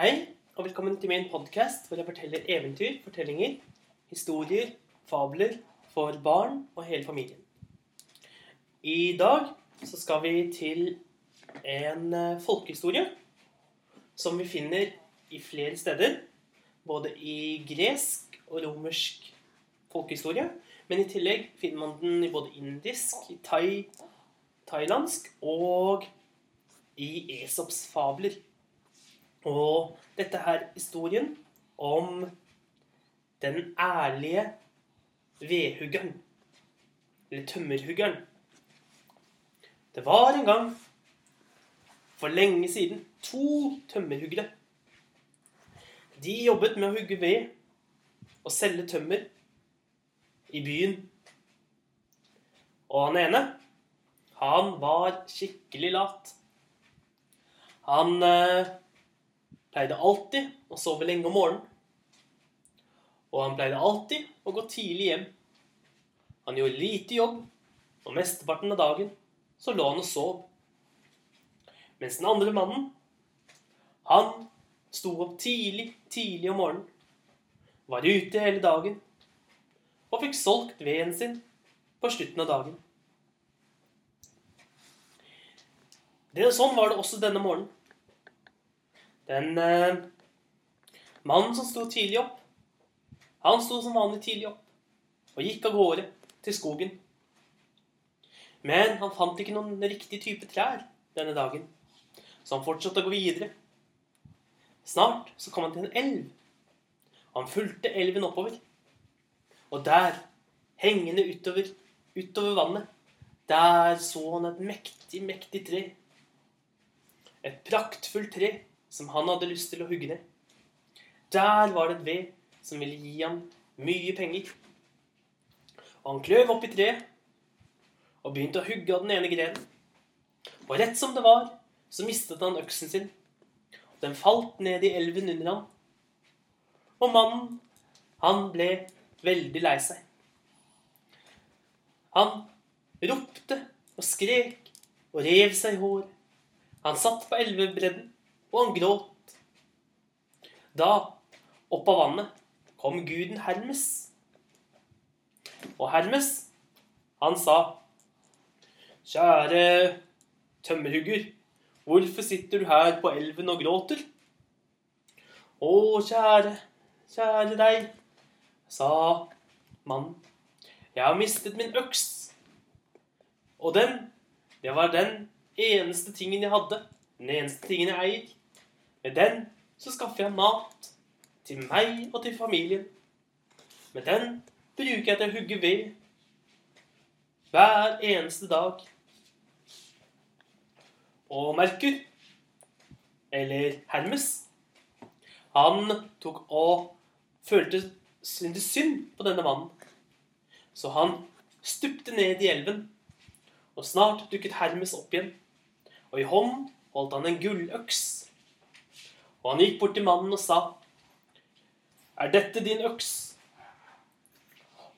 Hei, og velkommen til min podkast hvor jeg forteller eventyr, fortellinger, historier, fabler for barn og hele familien. I dag så skal vi til en eh, folkehistorie som vi finner i flere steder. Både i gresk og romersk folkehistorie. Men i tillegg finner man den i både indisk, i thai, thailandsk og i Esops fabler. Og dette er historien om den ærlige vedhuggeren. Eller tømmerhuggeren. Det var en gang, for lenge siden, to tømmerhuggere. De jobbet med å hugge ved og selge tømmer i byen. Og han ene, han var skikkelig lat. Han eh, pleide alltid å sove lenge om morgenen. Og han pleide alltid å gå tidlig hjem. Han gjorde lite jobb, og mesteparten av dagen så lå han og sov. Mens den andre mannen, han sto opp tidlig, tidlig om morgenen, var ute hele dagen og fikk solgt veden sin på slutten av dagen. Det, sånn var det også denne morgenen. Den eh, mannen som sto tidlig opp, han sto som vanlig tidlig opp og gikk av gårde til skogen. Men han fant ikke noen riktig type trær denne dagen, så han fortsatte å gå videre. Snart så kom han til en elv, han fulgte elven oppover. Og der, hengende utover, utover vannet, der så han et mektig, mektig tre. Et praktfullt tre som han hadde lyst til å hugge ned. Der var det et ved som ville gi ham mye penger. Og han kløv opp i treet og begynte å hugge av den ene grenen. Og rett som det var, så mistet han øksen sin. Den falt ned i elven under ham. Og mannen, han ble veldig lei seg. Han ropte og skrek og rev seg i hår. Han satt på elvebredden, og han gråt. Da, opp av vannet, kom guden Hermes. Og Hermes, han sa, Kjære tømmerhugger, hvorfor sitter du her på elven og gråter? Å, kjære, kjære deg, sa mannen. Jeg har mistet min øks. Og den, det var den eneste tingen jeg hadde. Den eneste tingen jeg eier. Med den så skaffer jeg mat til meg og til familien. Med den bruker jeg til å hugge ved hver eneste dag. Og Merkur, eller Hermes, han tok og følte synd på denne mannen. Så han stupte ned i elven, og snart dukket Hermes opp igjen. Og i hånd holdt han en gulløks. Og han gikk bort til mannen og sa, Er dette din øks?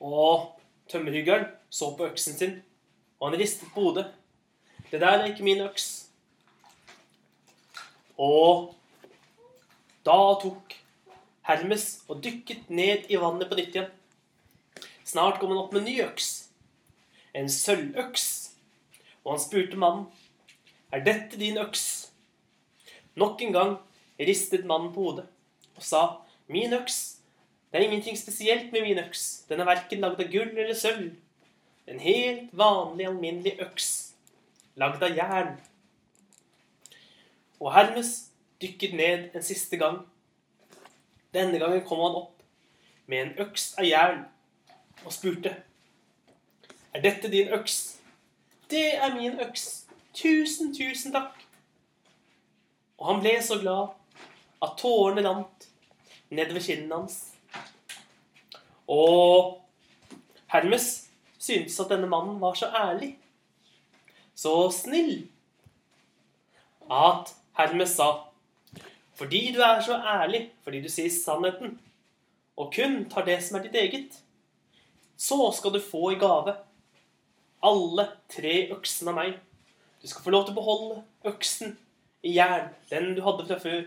Og tømmerhyggeren så på øksen sin, og han ristet på hodet. Det der er ikke min øks. Og da tok Hermes og dykket ned i vannet på nytt igjen. Snart kom han opp med en ny øks. En sølvøks. Og han spurte mannen, Er dette din øks? Nok en gang ristet mannen på hodet og sa, Min øks. Det er ingenting spesielt med min øks. Den er verken lagd av gull eller sølv. En helt vanlig, alminnelig øks. Lagd av jern. Og Hermes dykket ned en siste gang denne gangen kom han opp med en øks av jern og spurte. Er dette din øks? Det er min øks. Tusen, tusen takk. Og han ble så glad at tårene rant nedover kinnene hans. Og Hermes syntes at denne mannen var så ærlig, så snill, at Hermes sa fordi du er så ærlig, fordi du sier sannheten, og kun tar det som er ditt eget, så skal du få i gave alle tre øksene av meg. Du skal få lov til å beholde øksen i jern, den du hadde fra før,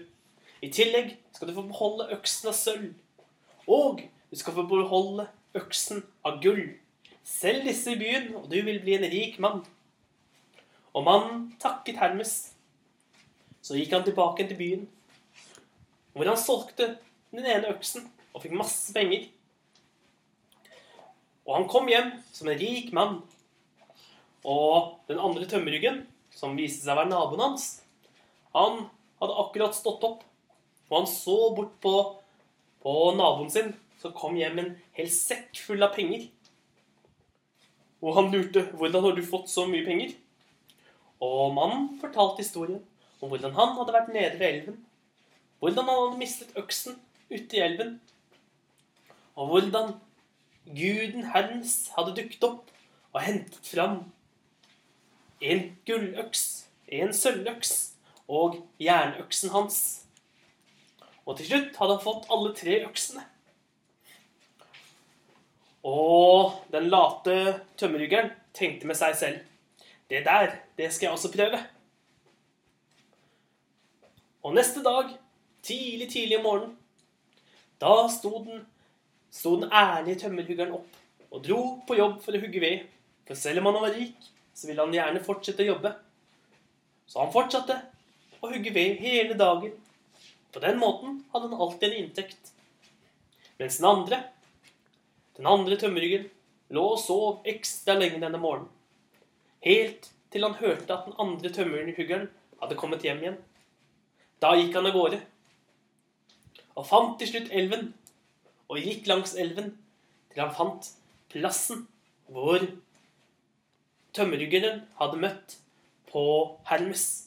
I tillegg skal du få beholde øksen av sølv. Og du skal få beholde øksen av gull. Selg disse i byen, og du vil bli en rik mann. Og mannen takket Hermes. Så gikk han tilbake til byen, hvor han solgte den ene øksen og fikk masse penger. Og han kom hjem som en rik mann. Og den andre tømmerryggen, som viste seg å være naboen hans, han hadde akkurat stått opp, og han så bort på, på naboen sin, som kom hjem med en hel sekk full av penger. Og han lurte hvordan har du fått så mye penger? Og mannen fortalte historien om hvordan han hadde vært nede ved elven. Hvordan han hadde mistet øksen ute i elven. Og hvordan guden hans hadde dukket opp og hentet fram en gulløks, en sølvøks og jernøksen hans. Og til slutt hadde han fått alle tre øksene. Og den late tømmerhuggeren tenkte med seg selv Det der, det skal jeg også prøve. Og neste dag, tidlig, tidlig om morgenen, da sto den, sto den ærlige tømmerhuggeren opp og dro på jobb for å hugge ved. For selv om han var rik, så ville han gjerne fortsette å jobbe. Så han fortsatte å hugge ved hele dagen. På den måten hadde han alltid en inntekt. Mens den andre, den andre tømmerryggen, lå og sov ekstra lenge denne morgenen. Helt til han hørte at den andre tømmerhuggeren hadde kommet hjem igjen. Da gikk han av gårde. Og fant til slutt elven. Og gikk langs elven til han fant plassen hvor tømmerryggeren hadde møtt på Hermes.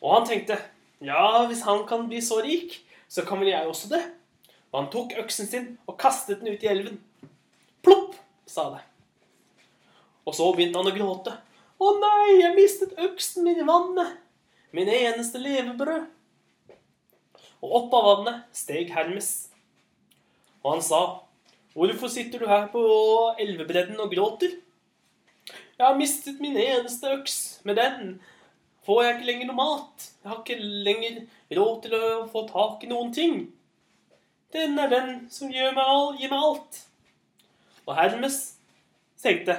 Og han tenkte ja, hvis han kan bli så rik, så kan vel jeg også det. Og han tok øksen sin og kastet den ut i elven. Plopp, sa det. Og så begynte han å gråte. Å nei, jeg mistet øksen min i vannet. Min eneste levebrød. Og opp av vannet steg Hermes. Og han sa, hvorfor sitter du her på elvebredden og gråter? Jeg har mistet min eneste øks. Med den får jeg ikke lenger noe mat. Jeg har ikke lenger råd til å få tak i noen ting. Den er den som gir meg, all, gir meg alt. Og Hermes tenkte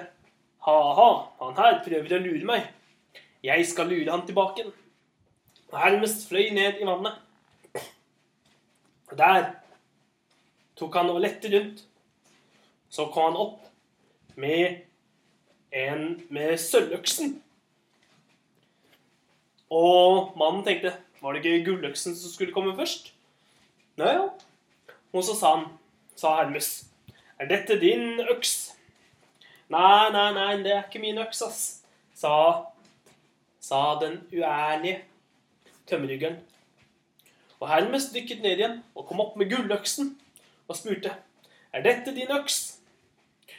ha-ha, han her prøver å lure meg. Jeg skal lure han tilbake. Og Hermes fløy ned i vannet. Og der tok han og lette rundt. Så kom han opp med en med sølvøksen. Og mannen tenkte Var det ikke gulløksen som skulle komme først? Nei, ja. Og så sa han, sa Hermes, Er dette din øks? Nei, nei, nei, det er ikke min øks, ass, sa, sa den uærlige tømmerryggeren. Og Hermes dykket ned igjen og kom opp med gulløksen og spurte, Er dette din øks?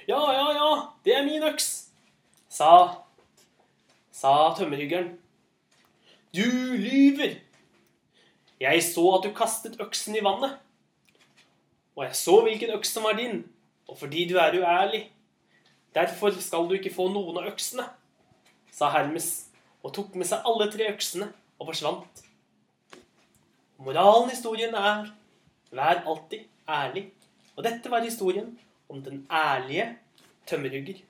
Ja, ja, ja, det er min øks, sa, sa tømmerhyggeren. Du lyver! Jeg så at du kastet øksen i vannet. Og jeg så hvilken øks som var din, og fordi du er uærlig. Derfor skal du ikke få noen av øksene, sa Hermes, og tok med seg alle tre øksene og forsvant. Moralen i historien er vær alltid ærlig. Og dette var historien om den ærlige tømmerhugger.